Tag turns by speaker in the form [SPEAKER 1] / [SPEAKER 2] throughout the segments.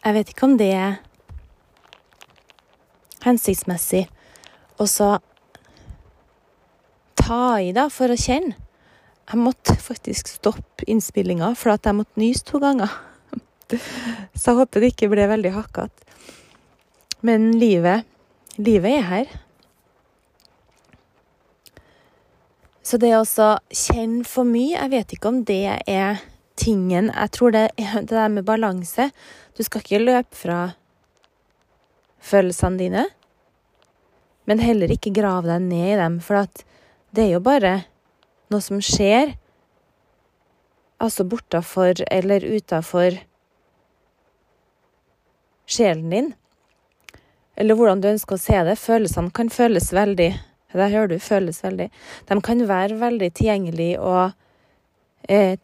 [SPEAKER 1] jeg vet ikke om det er hensiktsmessig å så ta i, da, for å kjenne. Jeg måtte faktisk stoppe innspillinga, for at jeg måtte nyse to ganger. Så jeg håper det ikke ble veldig hakkete. Men livet Livet er her. Så det å kjenne for mye, jeg vet ikke om det er tingen Jeg tror det det der med balanse. Du skal ikke løpe fra følelsene dine, men heller ikke grave deg ned i dem, for det er jo bare noe som skjer, altså bortafor eller utafor sjelen din. Eller hvordan du ønsker å se det. Følelsene kan føles veldig Der hører du 'føles veldig'. De kan være veldig tilgjengelige og eh,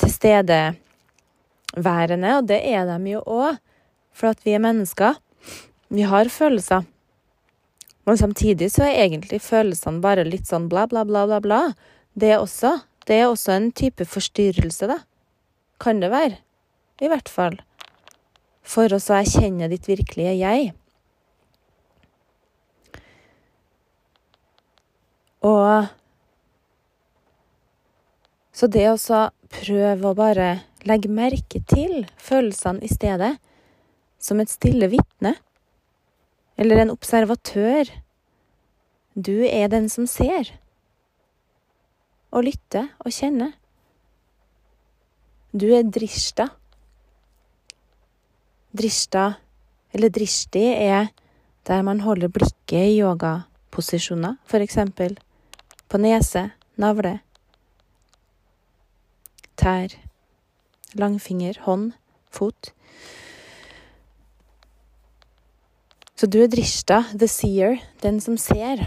[SPEAKER 1] tilstedeværende, og det er de jo òg, for at vi er mennesker. Vi har følelser. Men samtidig så er egentlig følelsene bare litt sånn bla, bla, bla, bla, bla. Det også. Det er også en type forstyrrelse, da. Kan det være. I hvert fall. For å så erkjenne ditt virkelige jeg. Og Så det å så prøve å bare legge merke til følelsene i stedet, som et stille vitne, eller en observatør Du er den som ser, og lytter og kjenner. Du er drishta. Drishta, eller drishti, er der man holder blikket i yogaposisjoner, eksempel på nese, navle, tær, langfinger, hånd, fot. Så du er drishta, the seer, den som ser.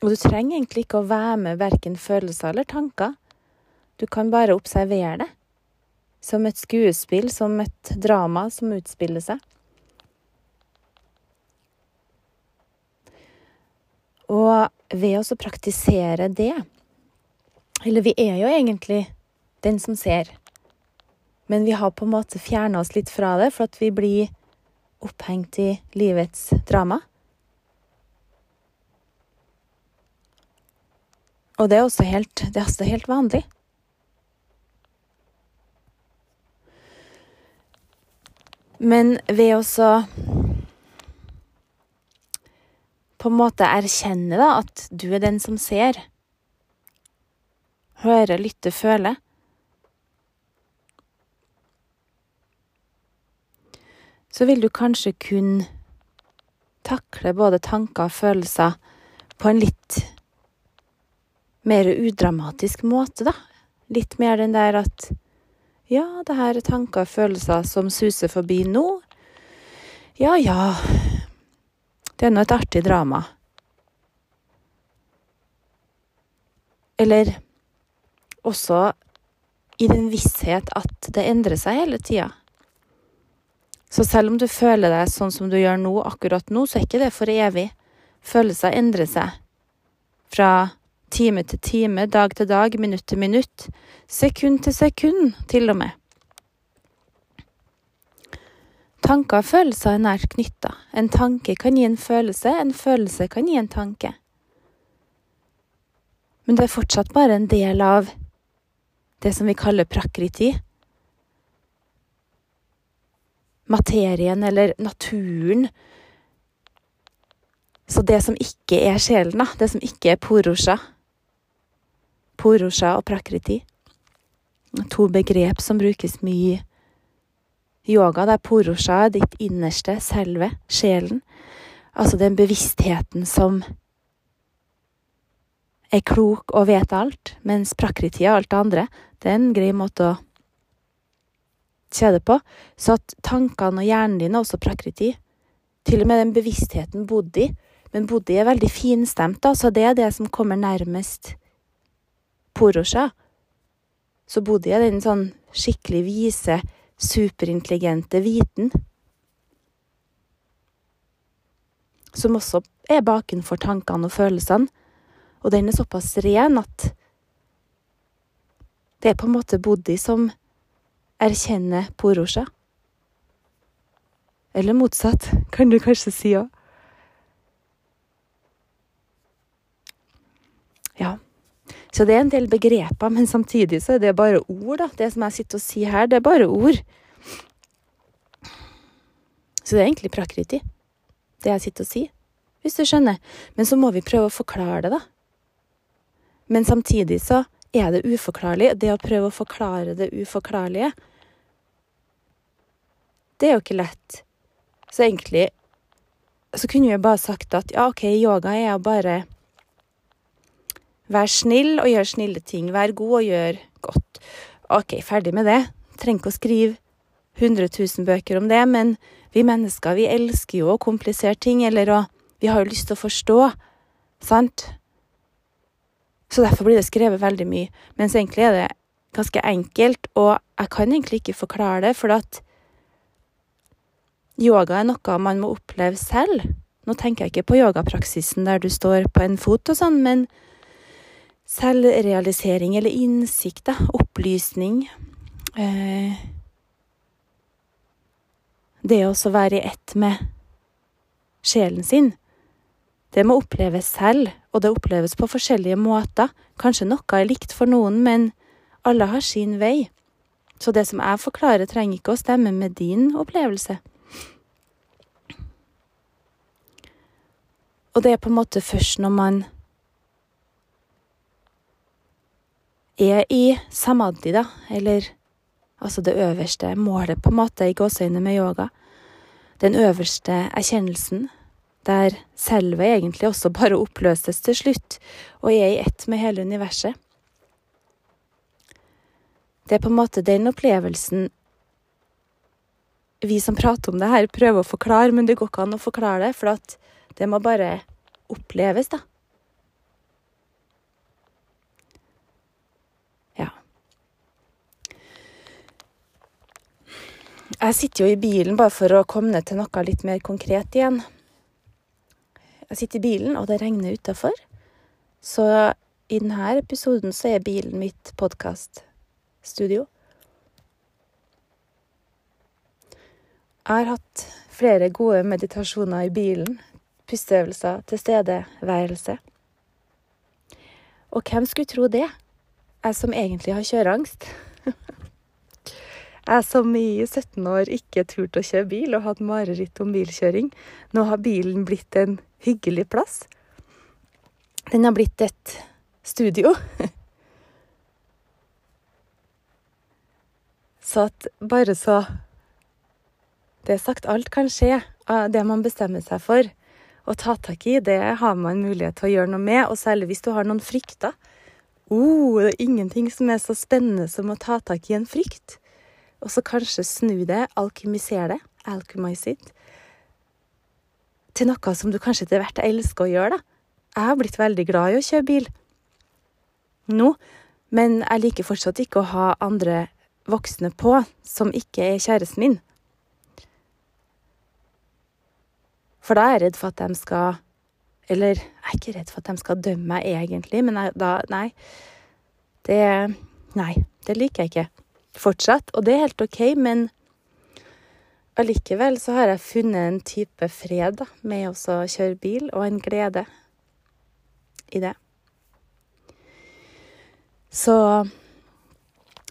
[SPEAKER 1] Og du trenger egentlig ikke å være med verken følelser eller tanker. Du kan bare observere det. Som et skuespill, som et drama som utspiller seg. Og ved å praktisere det Eller vi er jo egentlig den som ser, men vi har på en måte fjerna oss litt fra det, for at vi blir opphengt i livets drama. Og det er også helt, det er også helt vanlig. Men ved å på en måte erkjenne da, at du er den som ser. hører, lytter, føle. Så vil du kanskje kun takle både tanker og følelser på en litt mer udramatisk måte, da. Litt mer den der at ja, det her er tanker og følelser som suser forbi nå. Ja, ja, det er nå et artig drama. Eller også i den visshet at det endrer seg hele tida. Så selv om du føler deg sånn som du gjør nå, akkurat nå, så er ikke det for evig. Følelser endrer seg. Fra time til time, dag til dag, minutt til minutt, sekund til sekund, til og med. Tanker og følelser er nært knytta. En tanke kan gi en følelse, en følelse kan gi en tanke. Men det er fortsatt bare en del av det som vi kaller prakriti. Materien eller naturen. Så det som ikke er sjelen, da, det som ikke er porosha Porosha og prakriti. To begrep som brukes mye i yoga, porosha er ditt innerste selve, sjelen. Altså den bevisstheten som er klok og vet alt, mens prakriti og alt det andre, det er en grei måte å det på. Så at tankene og hjernen din er også prakriti. Til og med den bevisstheten bodhi. Men bodhi er veldig finstemt, da, så det er det som kommer nærmest porosha. Så bodhi er den sånn skikkelig vise, superintelligente viten. Som også er bakenfor tankene og følelsene. Og den er såpass ren at det er på en måte Bodhi som erkjenner Porosha. Eller motsatt, kan du kanskje si òg. Ja. Så det er en del begreper, men samtidig så er det bare ord, da. Det som jeg sitter og sier her, det er bare ord. Så det er egentlig prakriti, det jeg sitter og sier, hvis du skjønner. Men så må vi prøve å forklare det, da. Men samtidig så er det uforklarlig. Det å prøve å forklare det uforklarlige, det er jo ikke lett. Så egentlig så kunne vi bare sagt at ja, OK, yoga er å bare være snill og gjøre snille ting. Være god og gjøre godt. OK, ferdig med det. Trenger ikke å skrive 100 000 bøker om det, men vi mennesker, vi elsker jo å komplisere ting, eller å Vi har jo lyst til å forstå, sant? Så derfor blir det skrevet veldig mye. Mens egentlig er det ganske enkelt, og jeg kan egentlig ikke forklare det, for at yoga er noe man må oppleve selv. Nå tenker jeg ikke på yogapraksisen der du står på en fot og sånn, men selvrealisering eller innsikt, da, opplysning eh, Det å være i ett med sjelen sin. Det må oppleves selv, og det oppleves på forskjellige måter. Kanskje noe er likt for noen, men alle har sin vei. Så det som jeg forklarer, trenger ikke å stemme med din opplevelse. Og det er på en måte først når man er i samadhi, da, eller altså det øverste målet, på en måte, i gåseøynene med yoga, den øverste erkjennelsen, der selve egentlig også bare oppløses til slutt og er i ett med hele universet. Det er på en måte den opplevelsen vi som prater om det her, prøver å forklare, men det går ikke an å forklare det, for at det må bare oppleves, da. Ja. Jeg sitter jo i bilen bare for å komme ned til noe litt mer konkret igjen. Jeg sitter i bilen, og det regner utafor. Så i denne episoden så er bilen mitt podkaststudio. Jeg har hatt flere gode meditasjoner i bilen. Pusteøvelser, tilstedeværelse. Og hvem skulle tro det? Jeg som egentlig har kjøreangst. Jeg som i 17 år ikke turte å kjøre bil og hadde mareritt om bilkjøring. Nå har bilen blitt en hyggelig plass. Den har blitt et studio. Så at bare så Det er sagt, alt kan skje av det man bestemmer seg for å ta tak i. Det har man mulighet til å gjøre noe med, og særlig hvis du har noen frykter. Oh, det er ingenting som er så spennende som å ta tak i en frykt. Og så kanskje snu det, alkymisere det, alkymise it, til noe som du kanskje etter hvert elsker å gjøre, da. Jeg har blitt veldig glad i å kjøre bil nå, men jeg liker fortsatt ikke å ha andre voksne på som ikke er kjæresten min. For da er jeg redd for at de skal Eller jeg er ikke redd for at de skal dømme meg egentlig, men jeg, da Nei. Det Nei, det liker jeg ikke. Fortsatt. Og det er helt OK, men allikevel så har jeg funnet en type fred da, med å kjøre bil, og en glede i det. Så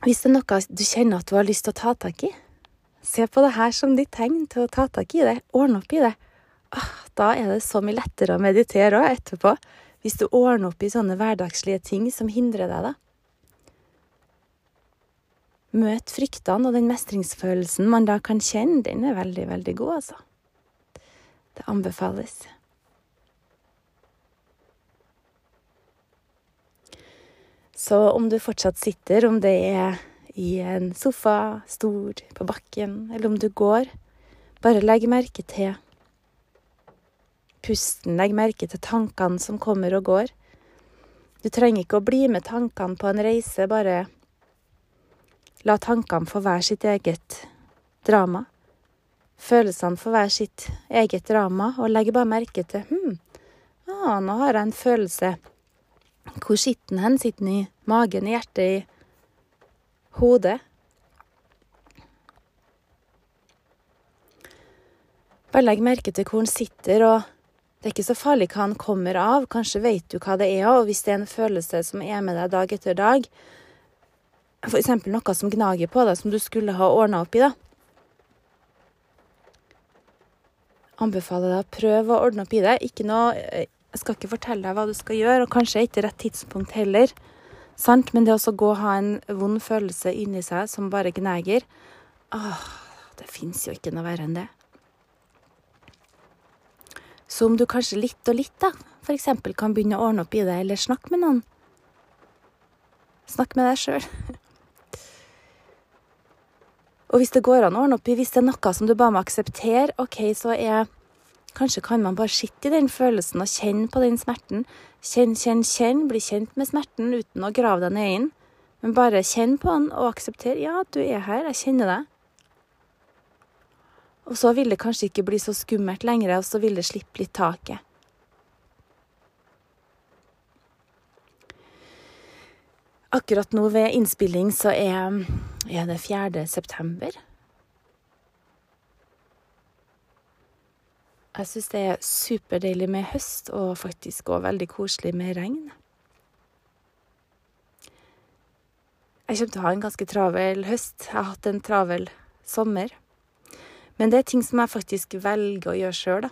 [SPEAKER 1] hvis det er noe du kjenner at du har lyst til å ta tak i, se på det her som ditt tegn til å ta tak i det, ordne opp i det. Da er det så mye lettere å meditere òg etterpå, hvis du ordner opp i sånne hverdagslige ting som hindrer deg, da. Møt fryktene, og den mestringsfølelsen man da kan kjenne, den er veldig, veldig god, altså. Det anbefales. Så om du fortsatt sitter, om det er i en sofa, stor, på bakken, eller om du går, bare legg merke til pusten, legg merke til tankene som kommer og går. Du trenger ikke å bli med tankene på en reise, bare La tankene få være sitt eget drama. Følelsene får være sitt eget drama, og legge bare merke til Hm, ah, nå har jeg en følelse. Hvor sitter den hen? Sitter den i magen, i hjertet, i hodet? Bare legg merke til hvor den sitter, og det er ikke så farlig hva han kommer av. Kanskje vet du hva det er, og hvis det er en følelse som er med deg dag etter dag, f.eks. noe som gnager på deg, som du skulle ha ordna opp i, da. Anbefaler deg å prøve å ordne opp i det. Ikke noe Jeg skal ikke fortelle deg hva du skal gjøre, og kanskje ikke rett tidspunkt heller. Sant? Men det å gå og ha en vond følelse inni seg som bare gnager Åh, det fins jo ikke noe verre enn det. Så om du kanskje litt og litt, da, eksempel kan begynne å ordne opp i det, eller snakke med noen Snakk med deg sjøl. og hvis det går an å ordne opp i, hvis det er noe som du bare må akseptere, OK, så er Kanskje kan man bare sitte i den følelsen og kjenne på den smerten. Kjenn, kjenn, kjenn. Bli kjent med smerten uten å grave deg ned inn. Men bare kjenn på den og aksepter. Ja, du er her. Jeg kjenner deg. Og så vil det kanskje ikke bli så skummelt lenger, og så vil det slippe litt taket. Akkurat nå ved innspilling så er, er det 4. september. Jeg syns det er superdeilig med høst, og faktisk òg veldig koselig med regn. Jeg kommer til å ha en ganske travel høst. Jeg har hatt en travel sommer. Men det er ting som jeg faktisk velger å gjøre sjøl, da.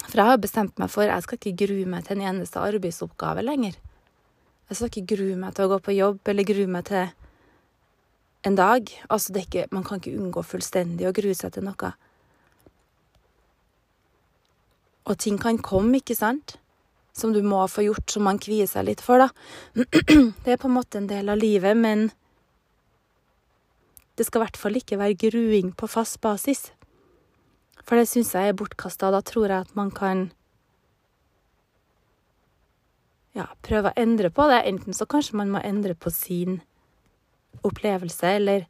[SPEAKER 1] For jeg har bestemt meg for jeg skal ikke grue meg til en eneste arbeidsoppgave lenger. Jeg skal ikke grue meg til å gå på jobb, eller grue meg til en dag. Altså, ikke, man kan ikke unngå fullstendig å grue seg til noe. Og ting kan komme, ikke sant? Som du må få gjort, som man kvier seg litt for, da. Det er på en måte en del av livet, men det skal i hvert fall ikke være gruing på fast basis. For det syns jeg er bortkasta. Da tror jeg at man kan ja, prøve å endre på det. Enten så kanskje man må endre på sin opplevelse, eller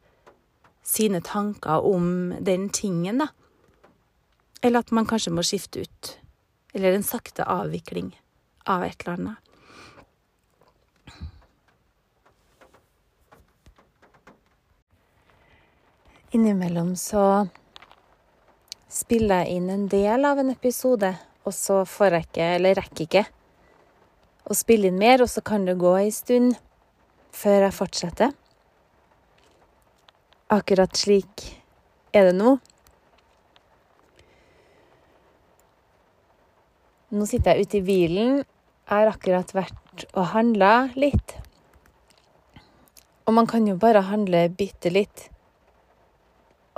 [SPEAKER 1] sine tanker om den tingen, da. Eller at man kanskje må skifte ut eller en sakte avvikling av et eller annet. Innimellom så spiller jeg inn en del av en episode, og så får jeg ikke, eller rekker ikke, å spille inn mer, og så kan det gå ei stund før jeg fortsetter. Akkurat slik er det nå. Nå sitter jeg ute i bilen. Jeg har akkurat vært og handla litt. Og man kan jo bare handle bitte litt,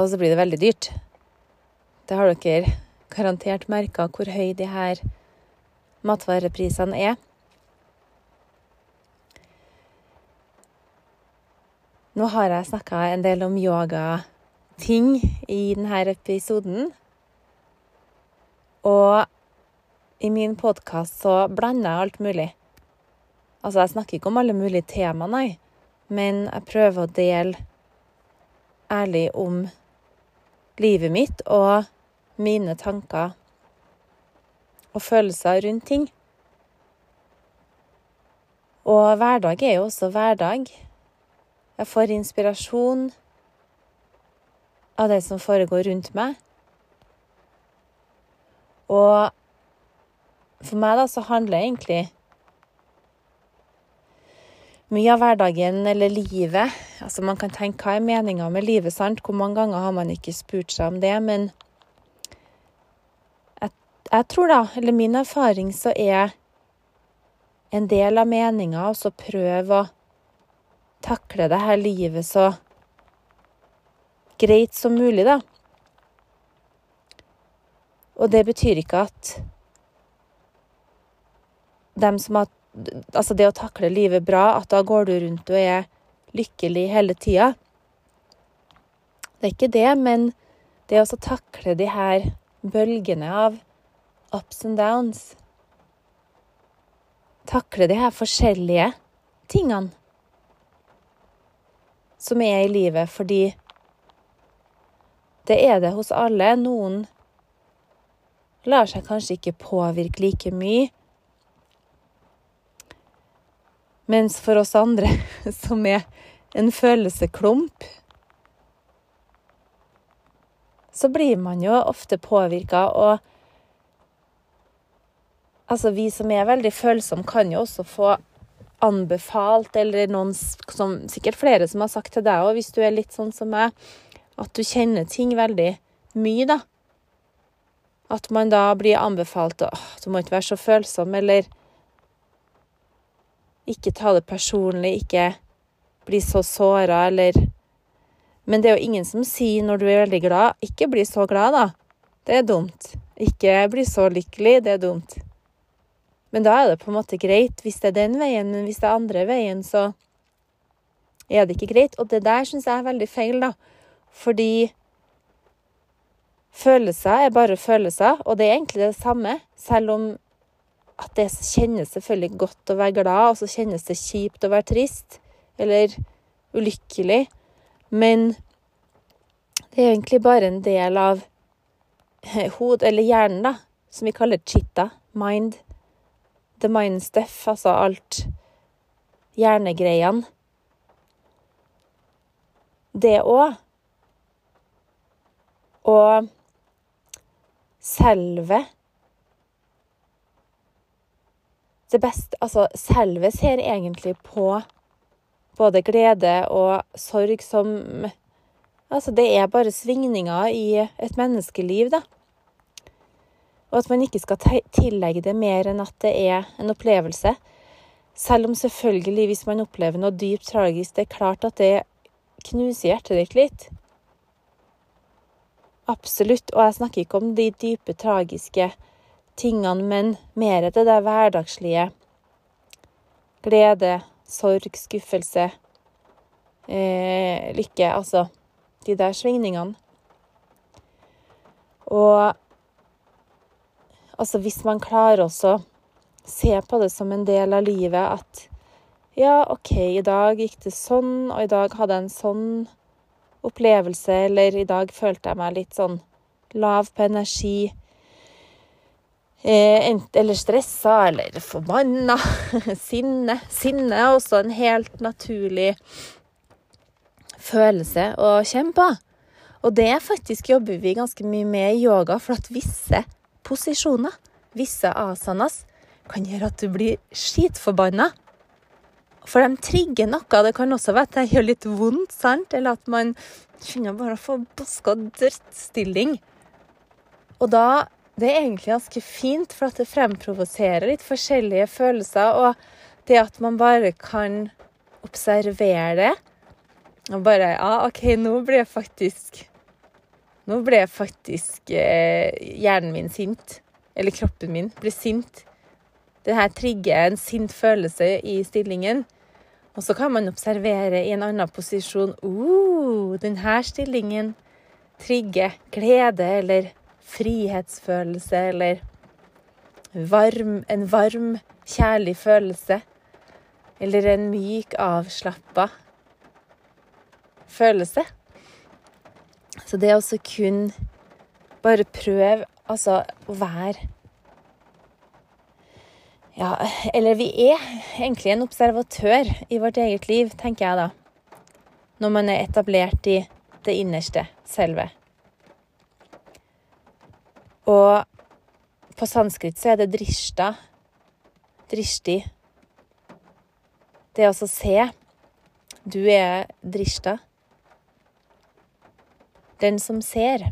[SPEAKER 1] og så blir det veldig dyrt. Det har dere garantert merka hvor høy de her matvareprisene er. Nå har jeg snakka en del om yogating i denne episoden. Og i min podkast så blander jeg alt mulig. Altså, jeg snakker ikke om alle mulige tema, nei, men jeg prøver å dele ærlig om livet mitt og mine tanker og følelser rundt ting. Og hverdag er jo også hverdag. Jeg får inspirasjon av det som foregår rundt meg. Og for meg da, så handler egentlig mye av hverdagen eller livet Altså, man kan tenke hva er meninga med livet, sant? Hvor mange ganger har man ikke spurt seg om det? Men jeg, jeg tror da, eller min erfaring, så er en del av meninga å prøve å takle det her livet så greit som mulig, da. Og det betyr ikke at dem som har Altså det å takle livet bra, at da går du rundt og er lykkelig hele tida. Det er ikke det, men det å takle de her bølgene av ups and downs Takle de her forskjellige tingene som er i livet, fordi det er det hos alle. Noen lar seg kanskje ikke påvirke like mye. Mens for oss andre, som er en følelseklump, så blir man jo ofte påvirka, og Altså, vi som er veldig følsomme, kan jo også få anbefalt, eller noen som Sikkert flere som har sagt til deg òg, hvis du er litt sånn som meg, at du kjenner ting veldig mye, da. At man da blir anbefalt å Du må ikke være så følsom, eller ikke ta det personlig, ikke bli så såra, eller Men det er jo ingen som sier når du er veldig glad, ikke bli så glad, da. Det er dumt. Ikke bli så lykkelig, det er dumt. Men da er det på en måte greit hvis det er den veien, men hvis det er andre veien, så er det ikke greit. Og det der syns jeg er veldig feil, da. Fordi følelser er bare følelser, og det er egentlig det samme, selv om at det kjennes selvfølgelig godt å være glad, og så kjennes det kjipt å være trist eller ulykkelig. Men det er egentlig bare en del av hod, eller hjernen, da, som vi kaller chitta, mind. The mind stuff, altså alt hjernegreiene. Det òg. Og selve det beste Altså, selve ser egentlig på både glede og sorg som Altså, det er bare svingninger i et menneskeliv, da. Og at man ikke skal tillegge det mer enn at det er en opplevelse. Selv om selvfølgelig, hvis man opplever noe dypt tragisk, det er klart at det knuser hjertet ditt litt. Absolutt. Og jeg snakker ikke om de dype, tragiske tingene, men mer det der hverdagslige. Glede, sorg, skuffelse, eh, lykke. Altså de der svingningene. Og altså, hvis man klarer også se på det som en del av livet at ja, OK, i dag gikk det sånn, og i dag hadde jeg en sånn opplevelse, eller i dag følte jeg meg litt sånn lav på energi. Eh, eller stressa, eller forbanna. Sinne. Sinne er også en helt naturlig følelse å kjenne på. Og det faktisk jobber vi ganske mye med i yoga, for at visse posisjoner, visse asanas, kan gjøre at du blir skitforbanna. For de trigger noe. Det kan også være at det gjør litt vondt, sant? eller at man kjenner bare forbaska drittstilling. Og da Det er egentlig ganske fint, for at det fremprovoserer litt forskjellige følelser. Og det at man bare kan observere det, og bare Ja, OK, nå ble jeg faktisk Nå ble jeg faktisk eh, hjernen min sint. Eller kroppen min ble sint. Det her trigger en sint følelse i stillingen. Og så kan man observere i en annen posisjon uh, denne stillingen trigger glede eller frihetsfølelse eller varm, en varm, kjærlig følelse. Eller en myk, avslappa følelse. Så det å kun bare prøve altså å være Ja, eller vi er egentlig en observatør i vårt eget liv, tenker jeg da. Når man er etablert i det innerste selve. Og på sanskrit så er det drishta. Drishti. Det er altså se. Du er drishta den som ser.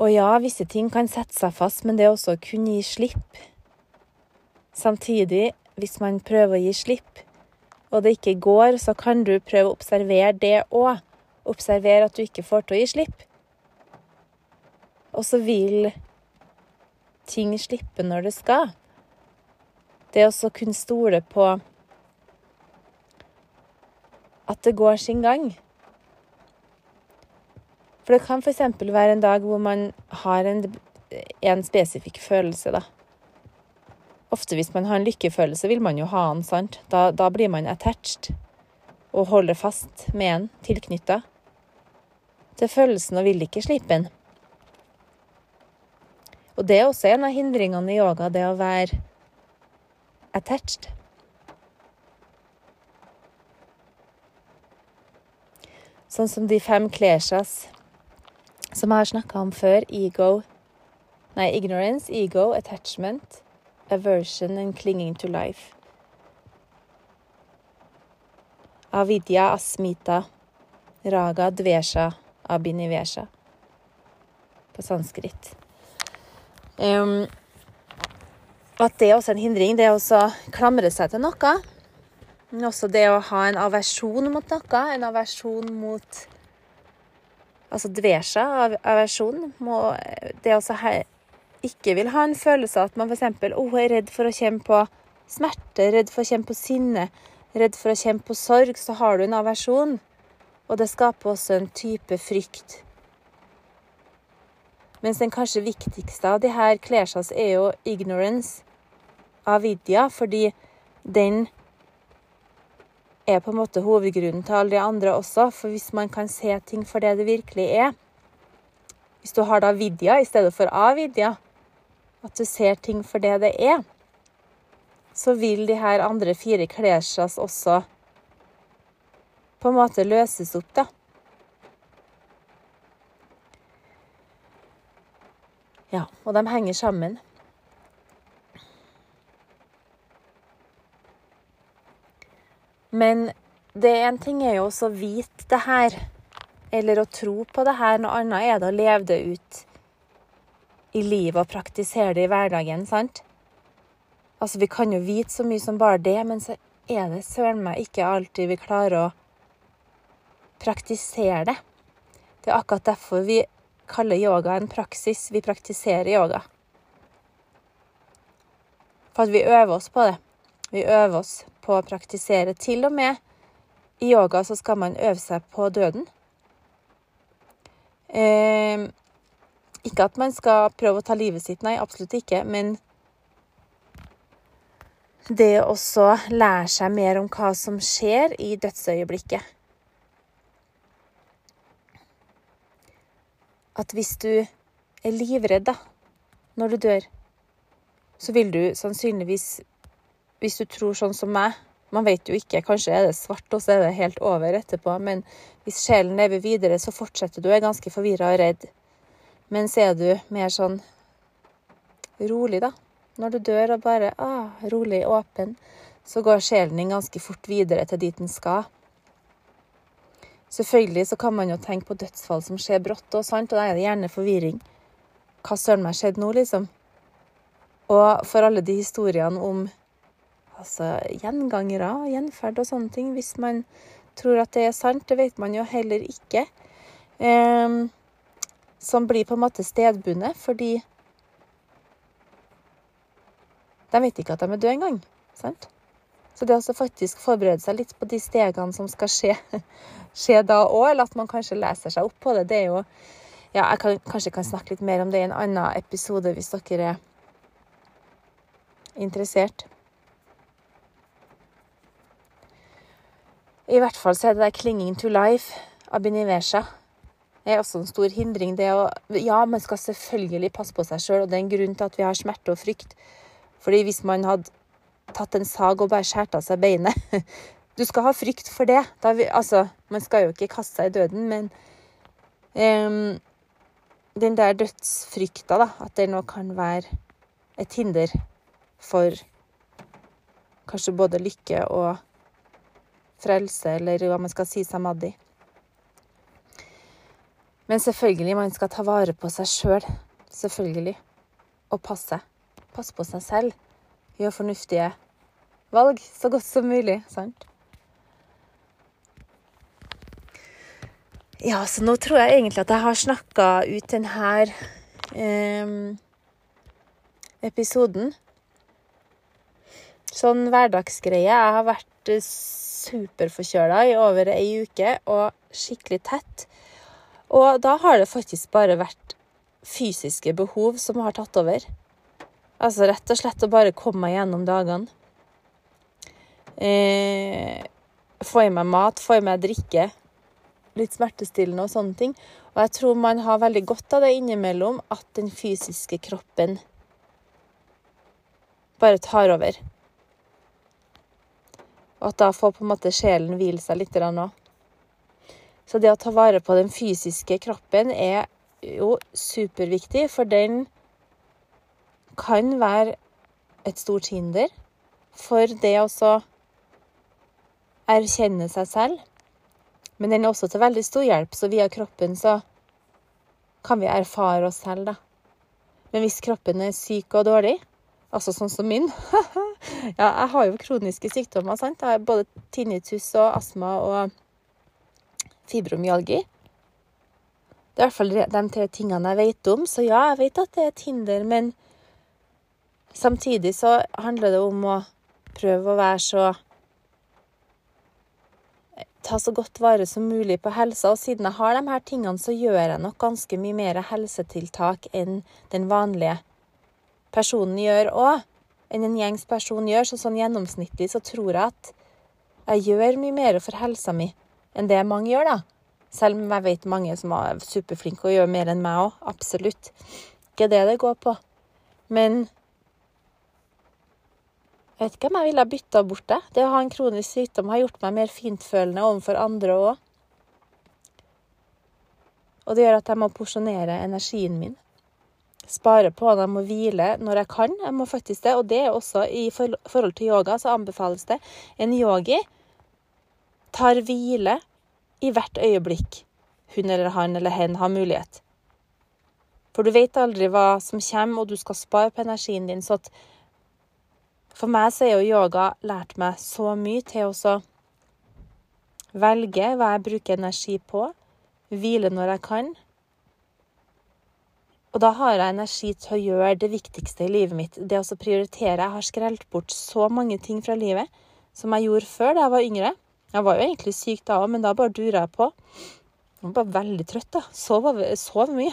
[SPEAKER 1] Og ja, visse ting kan sette seg fast, men det er også å kunne gi slipp. Samtidig, hvis man prøver å gi slipp, og det ikke går, så kan du prøve å observere det òg. Observere at du ikke får til å gi slipp. Og så vil ting slippe når det skal. Det å kunne stole på at det går sin gang. For det kan f.eks. være en dag hvor man har en, en spesifikk følelse, da. Ofte hvis man har en lykkefølelse, vil man jo ha den, sant. Da, da blir man attached og holder fast med en, tilknytta til følelsen og vil ikke slippe den. Og det er også en av hindringene i yoga, det å være attached. Sånn som de fem kleshas som jeg har snakka om før. Ego Nei, ignorance, ego, attachment, aversion and clinging to life. Avidya, asmita, raga, dvesha, abinivesha på sanskrit. Um, at det er også en hindring, det å klamre seg til noe. Men også det å ha en aversjon mot noe. En aversjon mot Altså dvesja, aversjon. Må, det å ikke vil ha en følelse av at man f.eks. Oh, er redd for å kjenne på smerte, redd for å kjenne på sinne, redd for å kjenne på sorg, så har du en aversjon. Og det skaper også en type frykt. Mens den kanskje viktigste av de her klesjas er jo ignorance, av avidya, fordi den er på en måte hovedgrunnen til alle de andre også. For hvis man kan se ting for det det virkelig er Hvis du har da vidya i stedet for avidya, at du ser ting for det det er, så vil de her andre fire klesjas også på en måte løses opp, da. Ja, og de henger sammen. Men det en ting er jo også å vite det her, eller å tro på det her. Noe annet er det å leve det ut i livet og praktisere det i hverdagen, sant? Altså, vi kan jo vite så mye som bare det, men så er det søren meg ikke alltid vi klarer å praktisere det. Det er akkurat derfor vi kaller yoga en praksis. Vi praktiserer yoga. For at vi øver oss på det. Vi øver oss på å praktisere. Til og med i yoga så skal man øve seg på døden. Eh, ikke at man skal prøve å ta livet sitt, nei, absolutt ikke. Men det å lære seg mer om hva som skjer i dødsøyeblikket. At hvis du er livredd da, når du dør, så vil du sannsynligvis hvis du tror sånn som meg Man vet jo ikke. Kanskje er det svart, og så er det helt over etterpå. Men hvis sjelen lever videre, så fortsetter du. Er ganske forvirra og redd. Men så er du mer sånn rolig, da. Når du dør og bare ah, rolig, åpen, så går sjelen din ganske fort videre til dit den skal. Selvfølgelig så kan man jo tenke på dødsfall som skjer brått og sant, og da er det gjerne forvirring. Hva søren meg skjedde nå, liksom? Og for alle de historiene om altså, gjengangere, gjenferd og sånne ting. Hvis man tror at det er sant, det vet man jo heller ikke. Eh, som blir på en måte stedbundet, fordi de vet ikke at de er døde engang. Sant? Så det å faktisk forberede seg litt på de stegene som skal skje, skje da òg, eller at man kanskje leser seg opp på det, det er jo Ja, jeg kan, kanskje kan snakke litt mer om det i en annen episode hvis dere er interessert. I hvert fall så er det der 'clinging to life', av Biniversha. Det er også en stor hindring. Det å Ja, man skal selvfølgelig passe på seg sjøl, og det er en grunn til at vi har smerte og frykt. Fordi hvis man hadde tatt en sag og bare skåret av seg beinet Du skal ha frykt for det. Vi, altså, man skal jo ikke kaste seg i døden, men um, den der dødsfrykta, da, at det nå kan være et hinder for kanskje både lykke og frelse, eller hva man skal si samadhi. Men selvfølgelig, man skal ta vare på seg sjøl. Selv. Selvfølgelig. Og passe. Passe på seg selv. Gjøre fornuftige valg så godt som mulig. Sant? Ja, så nå tror jeg egentlig at jeg har snakka ut denne eh, episoden. Sånn hverdagsgreie. Jeg har vært superforkjøla i over ei uke og skikkelig tett. Og da har det faktisk bare vært fysiske behov som har tatt over. Altså rett og slett å bare komme meg gjennom dagene. Eh, få i meg mat, få i meg drikke. Litt smertestillende og sånne ting. Og jeg tror man har veldig godt av det innimellom, at den fysiske kroppen bare tar over. Og at da får på en måte sjelen hvile seg litt òg. Så det å ta vare på den fysiske kroppen er jo superviktig, for den kan være et stort hinder for det å erkjenne seg selv. Men den er også til veldig stor hjelp, så via kroppen så kan vi erfare oss selv, da. Men hvis kroppen er syk og dårlig, altså sånn som min Ja, jeg har jo kroniske sykdommer, sant. Jeg har både tinnitus og astma og fibromyalgi. Det er i hvert fall de tre tingene jeg vet om. Så ja, jeg vet at det er et hinder, men samtidig så handler det om å prøve å være så Ta så godt vare som mulig på helsa. Og siden jeg har de her tingene, så gjør jeg nok ganske mye mer helsetiltak enn den vanlige personen gjør òg. Enn en gjengs person gjør. Så sånn gjennomsnittlig så tror jeg at jeg gjør mye mer for helsa mi enn det mange gjør, da. Selv om jeg vet mange som er superflinke og gjør mer enn meg òg. Absolutt. Ikke det det går på. Men jeg vet ikke om jeg ville ha bytta bort det. Det å ha en kronisk sykdom har gjort meg mer fintfølende overfor andre òg. Og det gjør at jeg må porsjonere energien min. Spare på at jeg må hvile når jeg kan. Jeg må faktisk det. Og det er også i forhold til yoga, så anbefales det en yogi tar hvile i hvert øyeblikk hun eller han eller hen har mulighet. For du vet aldri hva som kommer, og du skal spare på energien din. Så at for meg så er jo yoga lært meg så mye til å velge hva jeg bruker energi på, hvile når jeg kan. Og da har jeg energi til å gjøre det viktigste i livet mitt, det å prioritere. Jeg har skrelt bort så mange ting fra livet som jeg gjorde før da jeg var yngre. Jeg var jo egentlig syk da òg, men da bare dura jeg på. Jeg var bare veldig trøtt, da. Sov, sov mye.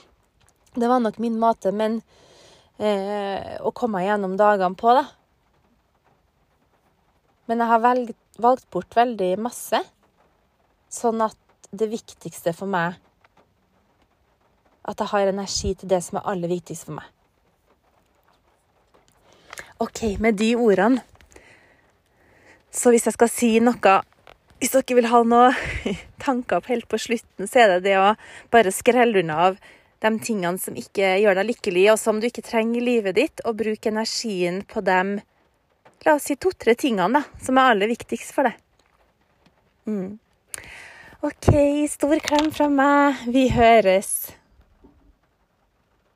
[SPEAKER 1] det var nok min måte, men eh, å komme gjennom dagene på, da. Men jeg har velg, valgt bort veldig masse, sånn at det viktigste for meg At jeg har energi til det som er aller viktigst for meg. OK, med de ordene så hvis jeg skal si noe Hvis dere vil ha noen tanker opp helt på slutten, så er det det å bare skrelle unna av de tingene som ikke gjør deg lykkelig, og som du ikke trenger i livet ditt, og bruke energien på de La oss si to-tre tingene da, som er aller viktigst for deg. Mm. OK, stor klem fra meg. Vi høres.